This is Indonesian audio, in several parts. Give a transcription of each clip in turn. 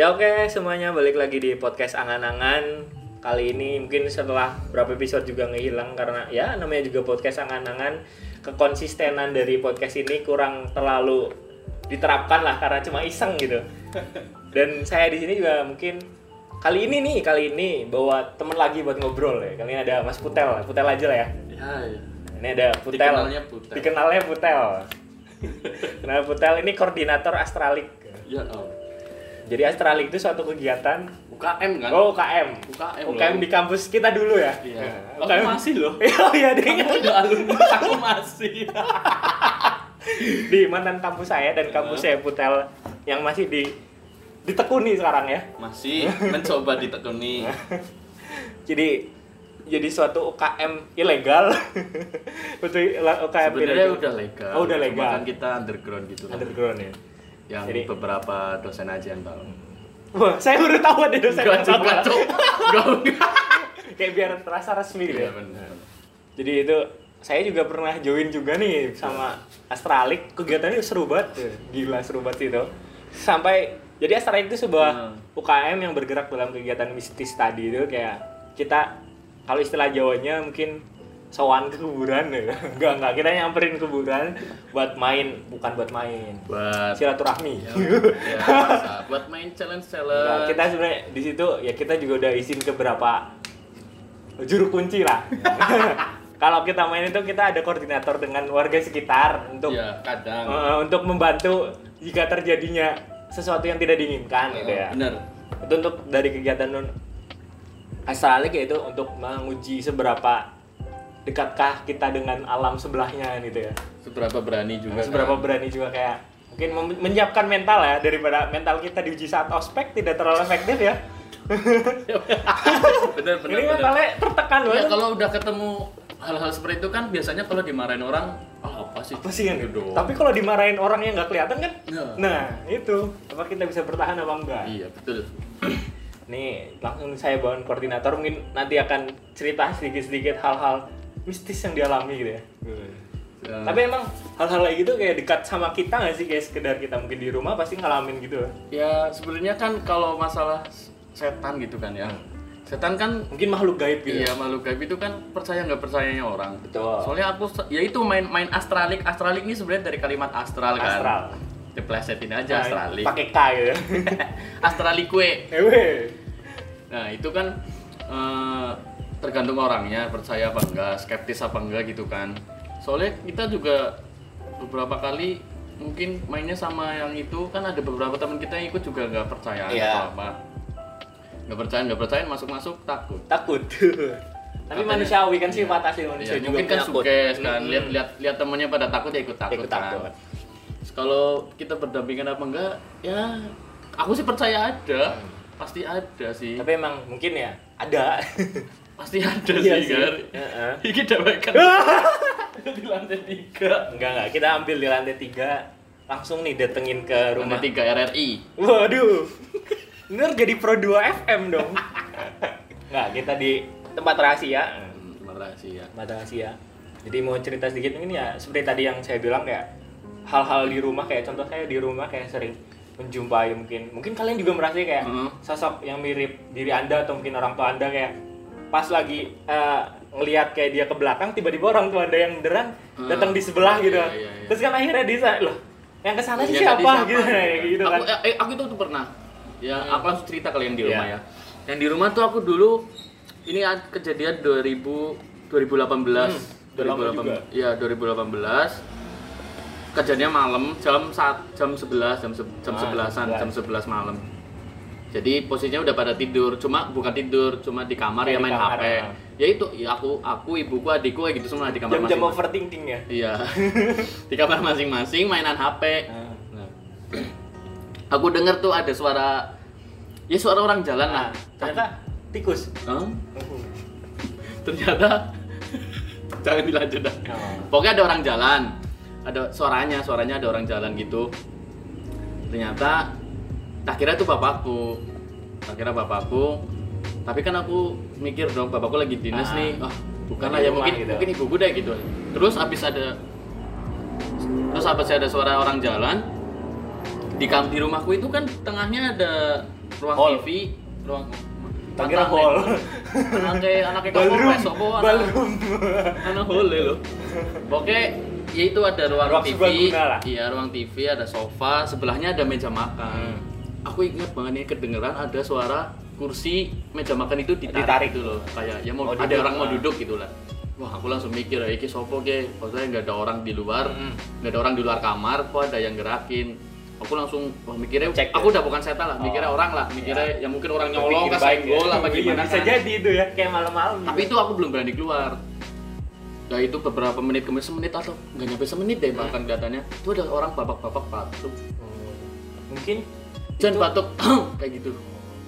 Ya oke semuanya balik lagi di podcast angan-angan. Kali ini mungkin setelah berapa episode juga ngehilang Karena ya namanya juga podcast angan-angan. Kekonsistenan dari podcast ini kurang terlalu diterapkan lah Karena cuma iseng gitu. Dan saya di sini juga mungkin Kali ini nih, kali ini bawa temen lagi buat ngobrol ya. Kali ini ada Mas Putel, Putel aja lah ya. Ya, ya. Ini ada Putel. Dikenalnya Putel. Dikenalnya Putel. Nah Putel ini koordinator Astralik. Ya, oh. Jadi Astralik itu suatu kegiatan UKM kan? Oh UKM. UKM UKM loh. di kampus kita dulu ya. Iya. Nah, Aku masih loh. Oh iya deh. Kamu udah alumni, aku masih. di mantan kampus saya dan kampus saya Putel yang masih di ditekuni sekarang ya. Masih mencoba ditekuni. Jadi jadi suatu UKM ilegal. Betul UKM Sebenarnya ilegal. udah legal. Oh, udah legal. kan kita underground gitu loh. Underground ya. Yang Jadi- beberapa dosen aja yang tahu. Wah, saya baru tahu ada dosen Enggak yang. Enggak, enggak. Kayak biar terasa resmi gitu. Iya ya. benar. Jadi itu saya juga pernah join juga nih sama Astralik. Kegiatannya seru banget, gila seru banget itu. Sampai jadi Astralik itu sebuah Hmm. UKM yang bergerak dalam kegiatan mistis tadi itu kayak kita kalau istilah Jawanya mungkin sowan ke kuburan ya. Enggak enggak kita nyamperin kuburan buat main, bukan buat main. Buat Silaturahmi. ya, ya, buat main challenge challenge. kita sebenarnya di situ ya kita juga udah izin ke beberapa juru kunci lah. Kalau kita main itu kita ada koordinator dengan warga sekitar untuk ya kadang. eh, untuk membantu jika terjadinya sesuatu yang tidak diinginkan gitu ya. Benar. Itu untuk dari kegiatan non astralik yaitu untuk menguji seberapa dekatkah kita dengan alam sebelahnya gitu ya. Seberapa berani juga. Seberapa kan? berani juga kayak mungkin menyiapkan mental ya daripada mental kita diuji saat ospek tidak terlalu efektif ya. bener bener. Ini mentalnya tertekan Ya banget. kalau udah ketemu hal-hal seperti itu kan biasanya kalau dimarahin orang, ah apa sih? apa sih kan Gitu. Tapi kalau dimarahin orang yang nggak kelihatan kan, Ya. nah itu apa kita bisa bertahan apa enggak? Iya betul. Nih langsung saya bawa koordinator mungkin nanti akan cerita sedikit-sedikit hal-hal mistis yang dialami gitu ya. Ya, Tapi emang hal-hal kayak gitu kayak dekat sama kita nggak sih kayak sekedar kita mungkin di rumah pasti ngalamin gitu. ya sebenarnya kan kalau masalah setan gitu kan ya. Setan kan Mungkin makhluk gaib gitu. iya makhluk gaib itu kan percaya nggak percayanya orang. Betul. Soalnya aku ya itu main main astralik. Astralik ini sebenarnya dari kalimat astral kan. Astral. Diplesetin aja Nah, astralik. Pakai K gitu. Astralikwe. Ewe. Nah itu kan eh, tergantung orangnya percaya apa enggak, skeptis apa enggak gitu kan. Soalnya kita juga beberapa kali mungkin mainnya sama yang itu kan ada beberapa teman kita yang ikut juga nggak percaya Iya. atau apa. Nggak percaya nggak percaya masuk-masuk takut. Takut. Tapi Katanya- manusiawi kan sih Iya. mata asli manusia Iya, juga mungkin kan sukses kan lihat lihat lihat temannya pada takut ya ikut takut Ikut kan. takut. Kalau kita berdampingan apa enggak ya aku sih percaya ada. Pasti ada sih. Tapi emang mungkin ya ada. Pasti ada Iya sih, sih. kan. Heeh. Ini dapatkan di lantai tiga. Enggak enggak, kita ambil di lantai tiga langsung nih datengin ke rumah. Lantai tiga RRI. Waduh. Bener jadi Pro 2 FM dong. Enggak, kita di tempat rahasia. Hmm, kasih ya. Tempat rahasia. Jadi mau cerita sedikit mungkin ya seperti tadi yang saya bilang kayak hal-hal di rumah kayak contoh saya di rumah kayak sering menjumpai mungkin mungkin kalian juga merasa kayak Hmm. sosok yang mirip diri anda atau mungkin orang tua anda kayak pas lagi eh, ngelihat kayak dia ke belakang tiba-tiba orang tua anda yang beneran Hmm. datang di sebelah gitu Iya, iya, iya. terus kan akhirnya dia loh yang ke sana sih Ya, siapa, tadi gitu gitu kan Aku, eh, aku itu tuh pernah. Ya, aku langsung cerita kalian di rumah Iya. ya. Yang di rumah tuh aku dulu ini ad- kejadian 2000 2018. Hmm, udah lama juga. Iya, 2018. Kejadiannya malam jam saat jam 11 jam se- jam Ah, 11-an, 11. jam 11 malam. Jadi posisinya udah pada tidur, cuma bukan tidur, cuma di kamar ya di main kamar, HP. ah. Ya itu, ya aku, aku, ibuku, adikku kayak gitu semua di kamar jam-jam masing-masing. overthinking ya Iya. di kamar masing-masing mainan HP. Ah. Nah, aku denger tuh ada suara ya suara orang jalan nah lah. ternyata tikus Hah? ternyata jangan dilanjut dah. Oh. Pokoknya ada orang jalan. Ada suaranya, suaranya ada orang jalan gitu. Ternyata tak kira itu bapakku. Tak kira bapakku. Tapi kan aku mikir dong bapakku lagi dinas Ah. nih. Ah, bukan lah ya mungkin gitu. mungkin ibuku deh gitu. Terus habis ada terus apa sih ada suara orang jalan di kam di rumahku itu kan tengahnya ada ruang Hall. TV ruang Tak kira hall. anaknya anaknya kamu sopo anak Ballroom. anak hall lo pokoknya ya itu ada ruang, Ruang TV iya ruang TV ada sofa sebelahnya ada meja makan Hmm. Aku ingat banget nih kedengeran ada suara kursi meja makan itu ditarik, Ditarik. gitu loh kayak ya mau Mau ada duduk, orang mau ah. duduk gitu lah wah aku langsung mikir ya iki sopo ke maksudnya nggak ada orang di luar Hmm. nggak ada orang di luar kamar kok ada yang gerakin aku langsung wah mikirnya Cek, aku ya? udah bukan setan lah mikirnya Oh. orang lah mikirnya ya, mungkin orang nyolong Berpikir ke baik ya. apa Iya, gimana bisa kan. jadi itu ya kayak malam-malam tapi itu aku belum berani keluar Nah itu beberapa menit kemudian semenit atau nggak nyampe semenit deh bahkan kelihatannya itu ada orang bapak-bapak batuk Hmm. mungkin itu- batuk kayak gitu.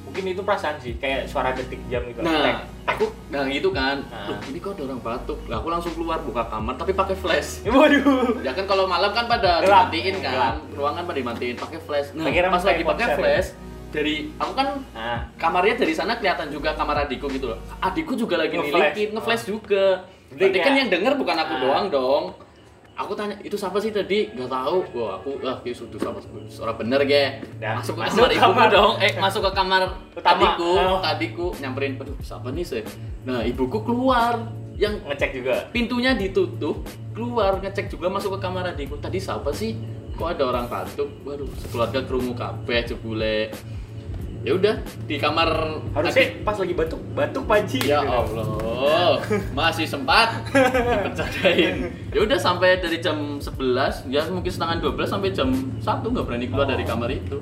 Mungkin itu perasaan sih kayak suara detik jam gitu. Nah aku nah gitu kan. Nah. Loh, ini kok ada orang batuk? Lah aku langsung keluar buka kamar tapi pakai flash. Waduh. Ya kan kalau malam kan pada Gelap. dimatiin kan Gelap. ruangan pada dimatiin pakai flash. Nah Akhirnya pas lagi pakai ya? flash dari aku kan nah. kamarnya dari sana kelihatan juga kamar adikku gitu loh. Adikku juga lagi Nge-flash. nilikin ngeflash juga. Jadi Berarti kan kayak- yang denger bukan aku Ah. doang dong aku tanya itu siapa sih tadi? Nggak tahu. Wah aku ah kayak sudah sama suara bener ge Dah, masuk ke masuk kamar ibuku kamar. dong. Eh masuk ke kamar Utama. adikku Oh. adikku nyamperin aduh siapa nih sih nah ibuku keluar. Yang ngecek juga. pintunya ditutup keluar. Ngecek juga masuk ke kamar adikku. Tadi siapa sih? Kok ada orang batuk waduh keluarga kerungu kabeh jebule ya udah di kamar harusnya adik- pas lagi batuk batuk panci ya gitu. Allah masih sempat dipercadain ya udah sampai dari jam 11 ya mungkin setengah 12 sampai jam 1 nggak berani keluar Oh. dari kamar itu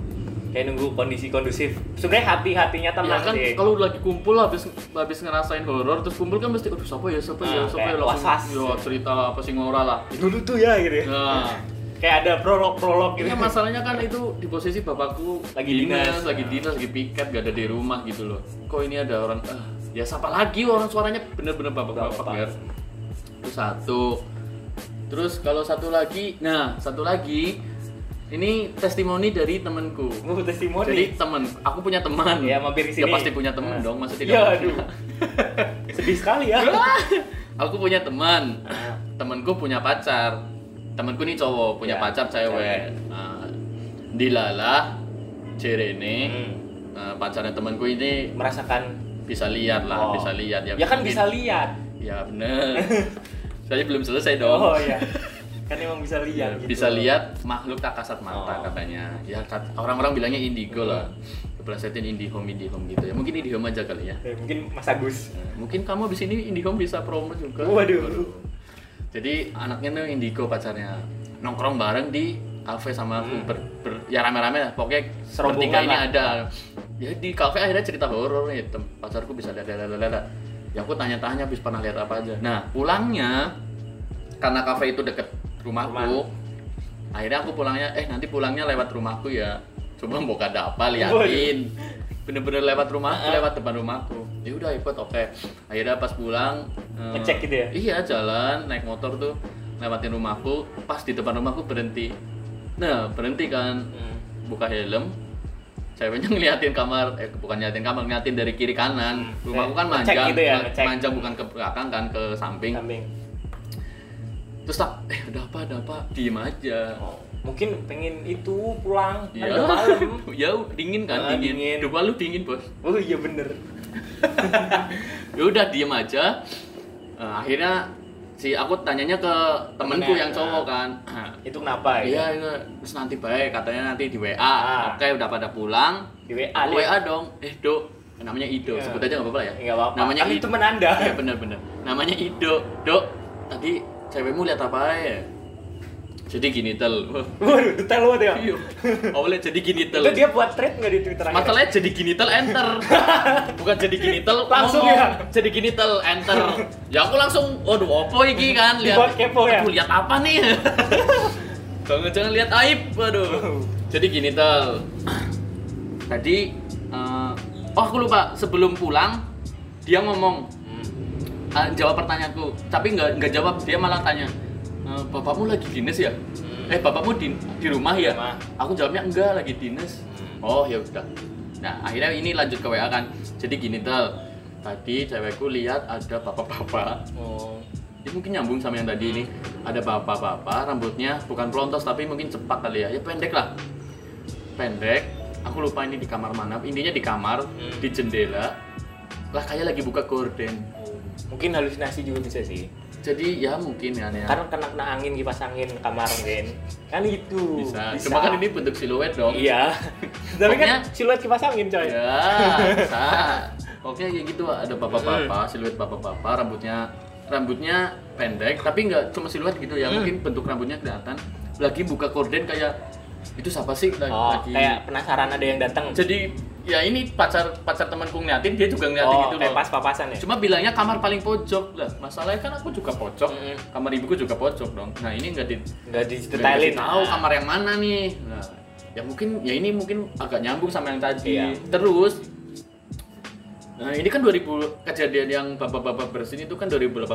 kayak nunggu kondisi kondusif sebenarnya hati hatinya ya tenang kan sih kalau lagi kumpul habis habis ngerasain horor terus kumpul kan mesti aduh siapa ya siapa ya Ah, siapa ya langsung was-was. ya cerita apa sih ngora lah dulu tuh ya gitu ya nah kayak ada prolog prolog gitu Ini masalahnya kan itu di posisi bapakku Lagi dinas. lagi dinas, lagi piket, gak ada di rumah gitu loh. Kok ini ada orang, ah, ya siapa lagi orang suaranya bener-bener bapak-bapak Bapak. ya. Itu satu. Terus kalau satu lagi, nah satu lagi, ini testimoni dari temanku. mau testimoni Jadi teman, aku punya teman. Ya, mampir ke Ya sini. pasti punya teman Nah. dong, masa tidak? ya aduh sedih sekali ya aku punya teman. Temanku punya pacar. Temanku nih cowok, punya Ya, pacar cewek. Nah, Dilala, Cerene, Hmm. Nah, pacarnya temanku ini merasakan bisa lihat lah, Oh. bisa lihat ya. ya kan mungkin- bisa lihat Ya bener. Saya belum selesai dong. oh iya kan emang bisa lihat gitu. Bisa lihat makhluk tak kasat mata Oh. katanya. Ya orang-orang bilangnya indigo lah. Keplesetin indihome indihome gitu ya. Mungkin indihome aja kali ya. Eh, mungkin Mas Agus Nah, mungkin kamu abis ini indihome bisa promo juga. Waduh. Jadi anaknya tuh indigo pacarnya nongkrong bareng di kafe sama aku Hmm. ber, ber- ya rame-rame lah pokoknya Serombongan bertiga ini lah. ada ya di kafe akhirnya cerita horor nih pacarku bisa lihat lihat lihat, ya aku tanya-tanya habis pernah lihat apa aja. Nah pulangnya karena kafe itu deket rumahku akhirnya aku pulangnya eh nanti pulangnya lewat rumahku ya. Coba mau ada apa liatin. Bener-bener lewat rumahku Ah. lewat depan rumahku. Ya udah ikut oke. Akhirnya pas pulang eh, Ngecek gitu ya? iya jalan naik motor tuh lewatin rumahku. Pas di depan rumahku berhenti. Nah berhenti kan. Hmm. buka helm ceweknya ngeliatin kamar eh bukan ngeliatin kamar ngeliatin dari kiri kanan Hmm. rumahku kan manjang gitu ya, ngecek. manjang bukan ke belakang kan ke samping samping terus tak eh ada apa ada apa diem aja oh, mungkin pengen itu pulang Iya, udah malam ya dingin kan Ah, dingin. dingin. Dupa lu dingin bos. oh iya bener Ya udah diem aja. Eh, akhirnya si aku tanyanya ke temenku Temennya, yang cowok kan. Ah, itu kenapa ya Iya, iya. terus nanti baik katanya nanti di WA. Ah. Oke, udah pada pulang. di WA Aku. WA dong. Eh, Dok. Namanya Ido. Iya. Sebut aja nggak apa-apa ya. nggak apa-apa Namanya kan itu Ido. teman anda Iya, bener-bener. Namanya Ido. Dok, tadi cewekmu lihat apa ya? Jadi gini tel. Waduh detail banget ya Iya. Awalnya jadi gini tel. itu dia buat thread nggak di twitter? Masalahnya jadi gini tel enter. Bukan jadi gini tel Langsung ngomong. ya? Jadi gini tel enter. Ya aku langsung waduh opo iki kan lihat. Dibuat kepo ya? Aduh, lihat apa nih? Jangan jangan lihat aib. Waduh. Jadi gini tel. Tadi eh, oh aku lupa sebelum pulang dia ngomong eh, jawab pertanyaanku tapi nggak nggak jawab dia malah tanya "Eh, bapakmu lagi dinas ya? Hmm. eh bapakmu di, di rumah ya? Rumah. aku jawabnya enggak lagi dinas Hmm. oh ya udah. Nah akhirnya ini lanjut ke WA kan. Jadi gini tel. Tadi cewekku lihat ada bapak-bapak. Oh. Ini mungkin nyambung sama yang tadi ini. Ada bapak-bapak rambutnya bukan pelontos tapi mungkin cepak kali ya. Ya pendek lah. Pendek. Aku lupa ini di kamar mana. Intinya di kamar Hmm. di jendela. Lah kayak lagi buka gorden. Mungkin halusinasi juga bisa sih. Jadi ya mungkin ya, ya. Karena kena kena angin kipas angin kamar mungkin. Kan itu. bisa. cuma kan ini bentuk siluet dong Iya. Tapi kan siluet kipas angin coy. ya bisa oke kayak gitu ada bapak-bapak siluet bapak-bapak rambutnya rambutnya pendek tapi nggak cuma siluet gitu ya Hmm. mungkin bentuk rambutnya kelihatan lagi buka gorden kayak itu siapa sih lagi, Oh, lagi- kayak penasaran ada yang datang. jadi ya ini pacar pacar temanku ngeliatin dia juga ngeliatin Oh, gitu kayak loh pas papasan ya. cuma bilangnya kamar paling pojok lah masalahnya kan aku juga pojok Mm-mm. kamar ibuku juga pojok dong nah ini nggak di nggak didetailin. tahu Ah. kamar yang mana nih nah ya mungkin ya ini mungkin agak nyambung sama yang tadi Iya. terus nah ini kan 2000 kejadian yang bapak-bapak bersin itu kan 2018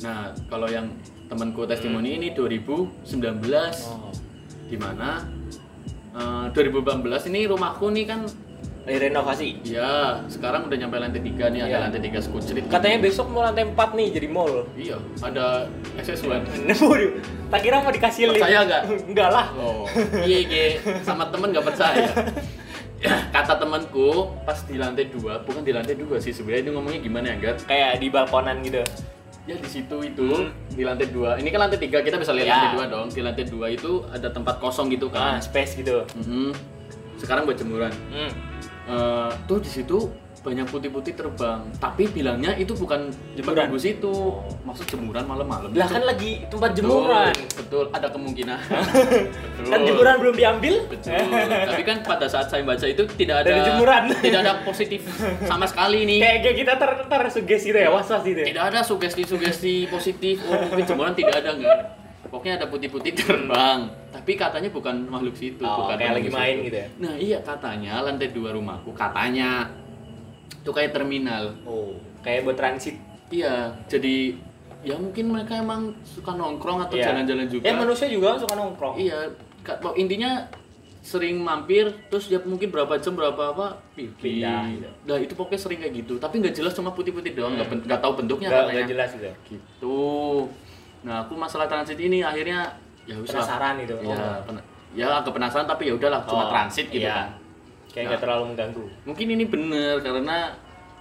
nah kalau yang temanku testimoni ini 2019 Oh. di mana eh, 2018 ini rumahku nih kan Renovasi. ya sekarang udah nyampe lantai 3 nih Iya. ada lantai 3 skucrit Katanya besok mau lantai 4 nih jadi mall. iya ada access1 Waduh, tak kira mau dikasih lift. Percaya nggak? Enggak lah. Oh, iya, iya. sama temen nggak percaya. Kata temanku pas di lantai dua, bukan di lantai dua sih sebenarnya itu ngomongnya gimana ya, Gar? Kayak di balkonan gitu. Ya di situ itu di lantai dua. Ini kan lantai tiga kita bisa lihat Ya. lantai dua dong. Di lantai dua itu ada tempat kosong gitu Ah, kan. space gitu. Mhm. Sekarang buat jemuran. Hmm. Eh, tuh di situ banyak putih-putih terbang. Tapi bilangnya itu bukan Jemuran. jemuran situ. Maksud jemuran malam-malam. Lah kan lagi tempat jemuran. Betul, betul. ada kemungkinan. betul. Kan jemuran belum diambil. Betul. Tapi kan pada saat saya baca itu tidak ada Dari jemuran. tidak ada positif sama sekali nih. Kayak kayak kita ter tersugesti gitu ya, was-was gitu ya. Tidak ada sugesti-sugesti positif. Oh, mungkin jemuran tidak ada enggak. Pokoknya ada putih-putih terbang. Tapi katanya bukan makhluk situ, Oh, bukan kayak lagi main situ. gitu ya? Nah, iya katanya lantai dua rumahku katanya itu kayak terminal. Oh, kayak buat transit. Iya, jadi ya mungkin mereka emang suka nongkrong atau Iya. jalan-jalan juga. Ya manusia juga suka nongkrong. Iya, pok- intinya sering mampir terus dia mungkin berapa jam berapa apa pergi. Pindah, gitu. Nah itu pokoknya sering kayak gitu. Tapi nggak jelas cuma putih-putih doang, nggak nggak tahu bentuknya katanya. jelas gitu. Gitu. Nah aku masalah transit ini akhirnya ya wis lah. Penasaran itu. Ya, Oh. ya agak penasaran tapi ya udahlah cuma Oh, transit gitu iya. kan. Kayak Nah. nggak terlalu mengganggu. Mungkin ini bener karena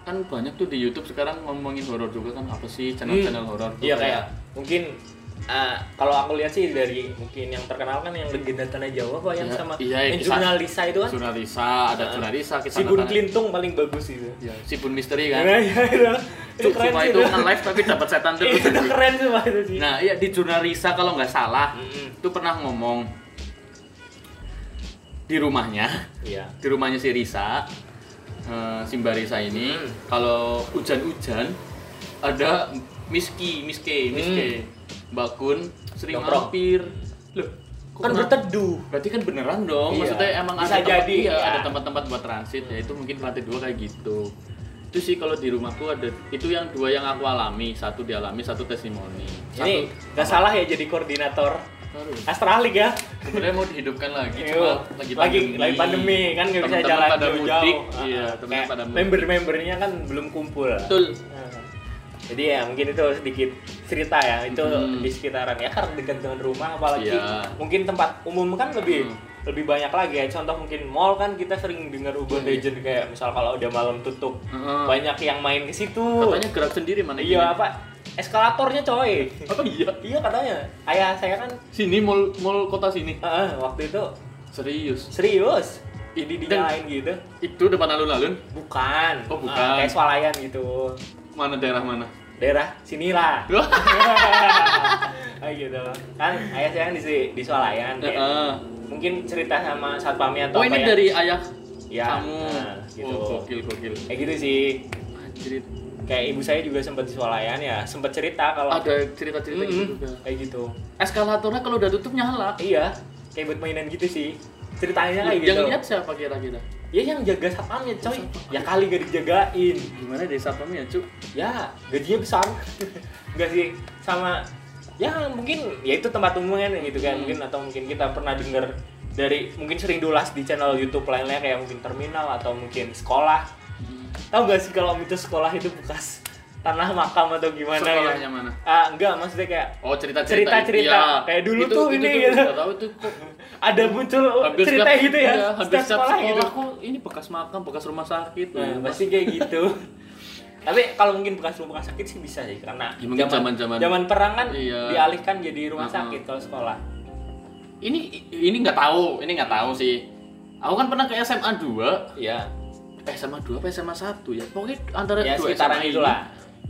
kan banyak tuh di YouTube sekarang ngomongin horor juga kan apa sih channel-channel horor tuh Iya kayak mungkin eh, kalau aku lihat sih dari mungkin yang terkenal kan yang legenda tanah Jawa apa yang Iya, sama iya, yang kisah- jurnalisa itu kan Jurnalisa, ada Nah, jurnalisa kita si Bun Klintung paling bagus itu. Ya, si Bun Misteri kan. Nah, iya, iya. Itu keren sih itu kan live tapi dapat setan terus. itu keren sih Pak, itu sih. Nah, iya di jurnalisa kalau nggak salah itu pernah ngomong di rumahnya, Iya. di rumahnya si Risa, eh, si Mbak Risa ini, Hmm. kalau hujan-hujan ada Miski, Miske, Miske, Mbak Kun sering. Nongkrong. mampir. Loh, kok Kan berteduh. Berarti kan beneran dong. Iya. Maksudnya emang Bisa ada tempat, jadi, iya, ya. ada tempat-tempat buat transit ya itu mungkin lantai dua kayak gitu. Itu sih kalau di rumahku ada itu yang dua yang aku alami, satu dialami, satu testimoni. Satu, Ini nggak salah ya jadi koordinator. Astralik ya. Sebenarnya mau dihidupkan lagi, Iya, cuma lagi lagi pandemi. lagi pandemi kan nggak bisa jalan pada jauh-jauh. mudik, Ah, iya, ah. teman Kayak pada mudik. member-membernya kan belum kumpul. Betul. Nah, Jadi ya mungkin itu sedikit cerita ya itu Hmm. di sekitaran ya karena dekat dengan rumah apalagi Iya. mungkin tempat umum kan lebih Hmm. Lebih banyak lagi ya contoh mungkin mall kan kita sering dengar urban Iya. legend kayak misal kalau udah malam tutup Heeh. banyak yang main ke situ Katanya gerak sendiri mana iya apa eskalatornya coy Oh iya. iya katanya ayah saya kan Sini mall mall kota sini. eh, waktu itu Serius. serius ini dinyalain gitu Itu depan alun-alun. bukan Oh, bukan. Eh, kayak swalayan gitu Mana daerah mana? Daerah sinilah kayak gitu kan ayah saya kan di di swalayan Heeh. mungkin cerita sama satpamnya atau Oh apa ini ya. dari ayah Ya, kamu. nah, gitu. Oh, gokil gokil. kayak gitu sih Anjir. kayak ibu saya juga sempat di swalayan ya sempat cerita kalau Ada cerita-cerita gitu Mm-mm, juga. kayak gitu Eskalatornya kalau udah tutup nyala. iya kayak buat mainan gitu sih ceritanya kayak gitu Yang lihat siapa kira-kira? Ya yang jaga satpamnya coy. Ya kali gak dijagain. Gimana deh satpamnya, Cuk? ya gajinya besar. Enggak sih sama ya mungkin ya itu tempat umum kan gitu kan. Hmm. mungkin atau mungkin kita pernah dengar dari mungkin sering dulas di channel YouTube lainnya kayak mungkin terminal atau mungkin sekolah. Tahu gak sih kalau mitos sekolah itu bekas tanah makam atau gimana Sekolahnya ya. mana? Ah, enggak, maksudnya kayak Oh cerita-cerita Cerita-cerita. Iya. Kayak dulu Itu- tuh itu ini tuh gitu. nggak tahu itu kok ada muncul hampir cerita setiap- gitu ya. iya, hampir setiap sekolah sekolah gitu. kok ini bekas makam bekas rumah sakit Nah, loh. pasti kayak gitu. Tapi kalau mungkin bekas rumah sakit sih bisa sih karena Ya, mungkin zaman-zaman- zaman perang kan Iya. dialihkan jadi rumah Uh-uh. sakit kalau sekolah. ini ini nggak tahu ini nggak tahu sih aku kan pernah ke SMA 2 Iya. eh, SMA 2 apa SMA 1 ya pokoknya antara Ya, dua sekitaran SMA ini, itulah.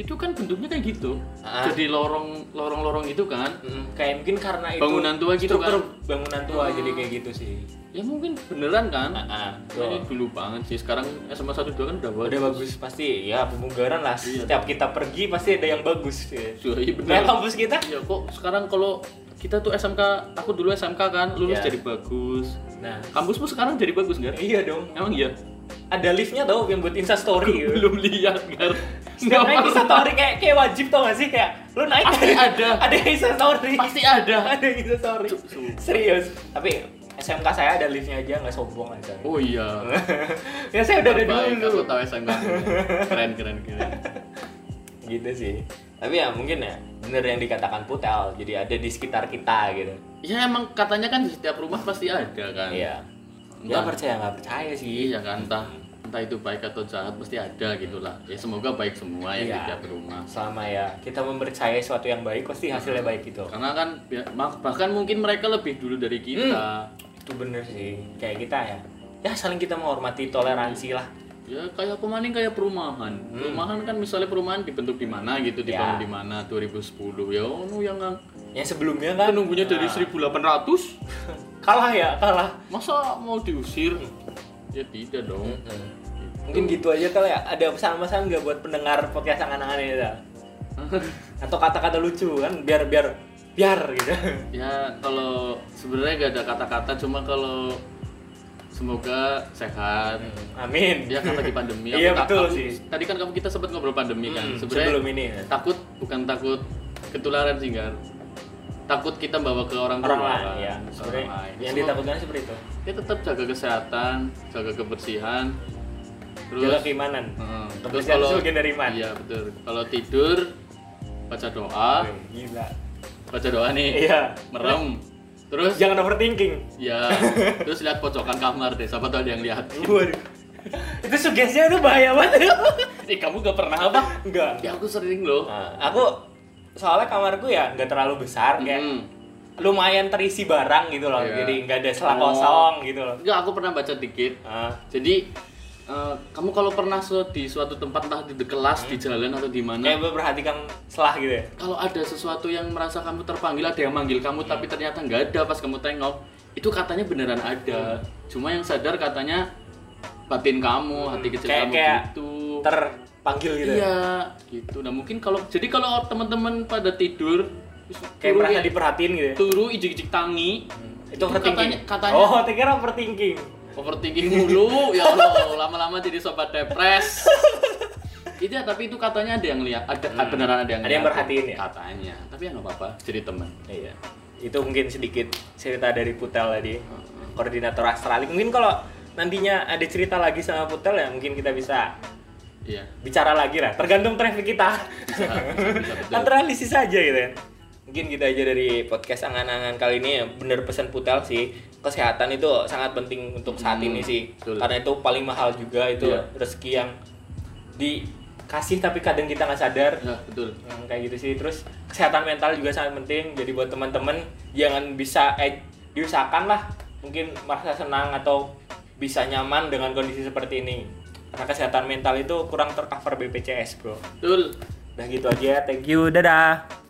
Itu kan bentuknya kayak gitu Ah. jadi lorong lorong lorong gitu kan Mm, kayak mungkin karena itu Bangunan tua gitu kan? bangunan tua Hmm. jadi kayak gitu sih. ya mungkin beneran kan Ah, ini dulu banget sih sekarang SMA 1 2 kan udah bagus Udah bagus pasti ya pemugaran lah. Iya. Setiap kita pergi pasti ada yang bagus. Ya. Iya, bener. Kayak kampus kita Ya kok sekarang kalau kita tuh SMK, aku dulu SMK kan, lulus Iya. jadi bagus. Nah, Kampusmu sekarang jadi bagus nggak? iya dong. Emang iya? Ada liftnya tau yang buat Insta story gitu. Belum lihat kan? Setiap naik Insta story kayak kayak wajib tau gak sih kayak lu naik Pasti ada. ada Insta story. Pasti ada. ada Insta story. Serius. Tapi SMK saya ada liftnya aja nggak sombong aja. Oh iya. ya saya udah ada dulu. aku tahu SMK. Keren keren keren. Gitu sih. Tapi ya mungkin ya bener yang dikatakan Putel. Jadi ada di sekitar kita gitu. Ya emang katanya kan di setiap rumah pasti ada kan. Iya. Ya Entah. percaya nggak percaya sih. Iya kan entah entah itu baik atau jahat pasti ada gitulah. Ya semoga baik semua ya di Iya. tiap rumah. Selama ya kita mempercayai sesuatu yang baik pasti hasilnya baik gitu. Karena kan ya, bahkan mungkin mereka lebih dulu dari kita. Itu bener sih. Kayak kita ya. Ya saling kita menghormati toleransi lah. Ya kayak kemarin kayak perumahan. Perumahan kan misalnya perumahan dibentuk di mana gitu, dibangun Ya. di mana 2010. Ya yang ngang- Yang sebelumnya kan nunggunya dari Nah, 1800. kalah ya kalah. Masa mau diusir? Ya tidak dong. Mungkin gitu aja kali ya. Ada pesan-pesan nggak buat pendengar podcast angan-angan ini ya? Atau kata-kata lucu kan biar biar biar gitu. ya kalau sebenarnya gak ada kata-kata cuma kalau semoga sehat. Amin. Ya kan lagi pandemi. Iya, betul aku- sih. Tadi kan kamu kita sempat ngobrol pandemi kan. Hmm, Sebenarnya sebelum ini ya. takut bukan takut ketularan sih kan. Takut kita bawa ke orang tua. Orang lain kan, ya. orang lain. yang ditakutkan seperti itu. Ya tetap jaga kesehatan, jaga kebersihan. Terus Jaga keimanan. Heeh. terus kalau itu bagian dari iman. Iya, betul. Kalau tidur baca doa, Gila. baca doa nih. Iya. Merem. Terus Jangan overthinking. ya, terus lihat pojokan kamar deh, siapa tahu ada yang lihat. Itu sugestinya tuh bahaya banget. Ih, kamu gak pernah apa? Enggak. Ya aku sering loh. Nah, aku soalnya kamarku ya nggak terlalu besar kayak Hmm. lumayan terisi barang gitu loh. Iya. Jadi nggak ada selang Oh. kosong gitu loh. Enggak, aku pernah baca dikit. Ah, Jadi eh, kamu kalau pernah su- di suatu tempat entah di kelas, di jalan atau di mana, kayak memperhatikan selah gitu ya. kalau ada sesuatu yang merasa kamu terpanggil, ada yang manggil kamu tapi ternyata nggak ada pas kamu tengok, itu katanya beneran ada. Cuma yang sadar katanya batin kamu, hati kecil Kayak- kamu kayak gitu. Terpanggil gitu. ya. Iya, gitu. Nah mungkin kalau jadi kalau teman-teman pada tidur, Kayak merasa ya- diperhatiin gitu. ya. turu ijik-ijik tangi, Itu overthinking. katanya, katanya Oh, pikir overthinking. overthinking mulu ya Allah lama-lama jadi sobat depres itu ya tapi itu katanya ada yang lihat ada Hmm. beneran ada yang Ada yang lihat. merhatiin ya? katanya tapi ya nggak apa-apa jadi teman Iya. Itu mungkin sedikit cerita dari Putel tadi. Koordinator Astralik. Mungkin kalau nantinya ada cerita lagi sama Putel ya mungkin kita bisa iya bicara lagi lah. Tergantung traffic kita. bisa, bisa. Analisis aja gitu kan. Mungkin kita aja dari podcast angan-angan kali ini ya bener pesan Putel sih kesehatan itu sangat penting untuk saat Hmm, ini sih betul. karena itu paling mahal juga itu Iya. rezeki yang dikasih tapi kadang kita nggak sadar ya betul Hmm, kayak gitu sih terus kesehatan mental juga sangat penting jadi buat teman-teman jangan bisa eh diusahakan lah mungkin merasa senang atau bisa nyaman dengan kondisi seperti ini karena kesehatan mental itu kurang tercover BPJS bro. Betul. Udah gitu aja thank you. Dadah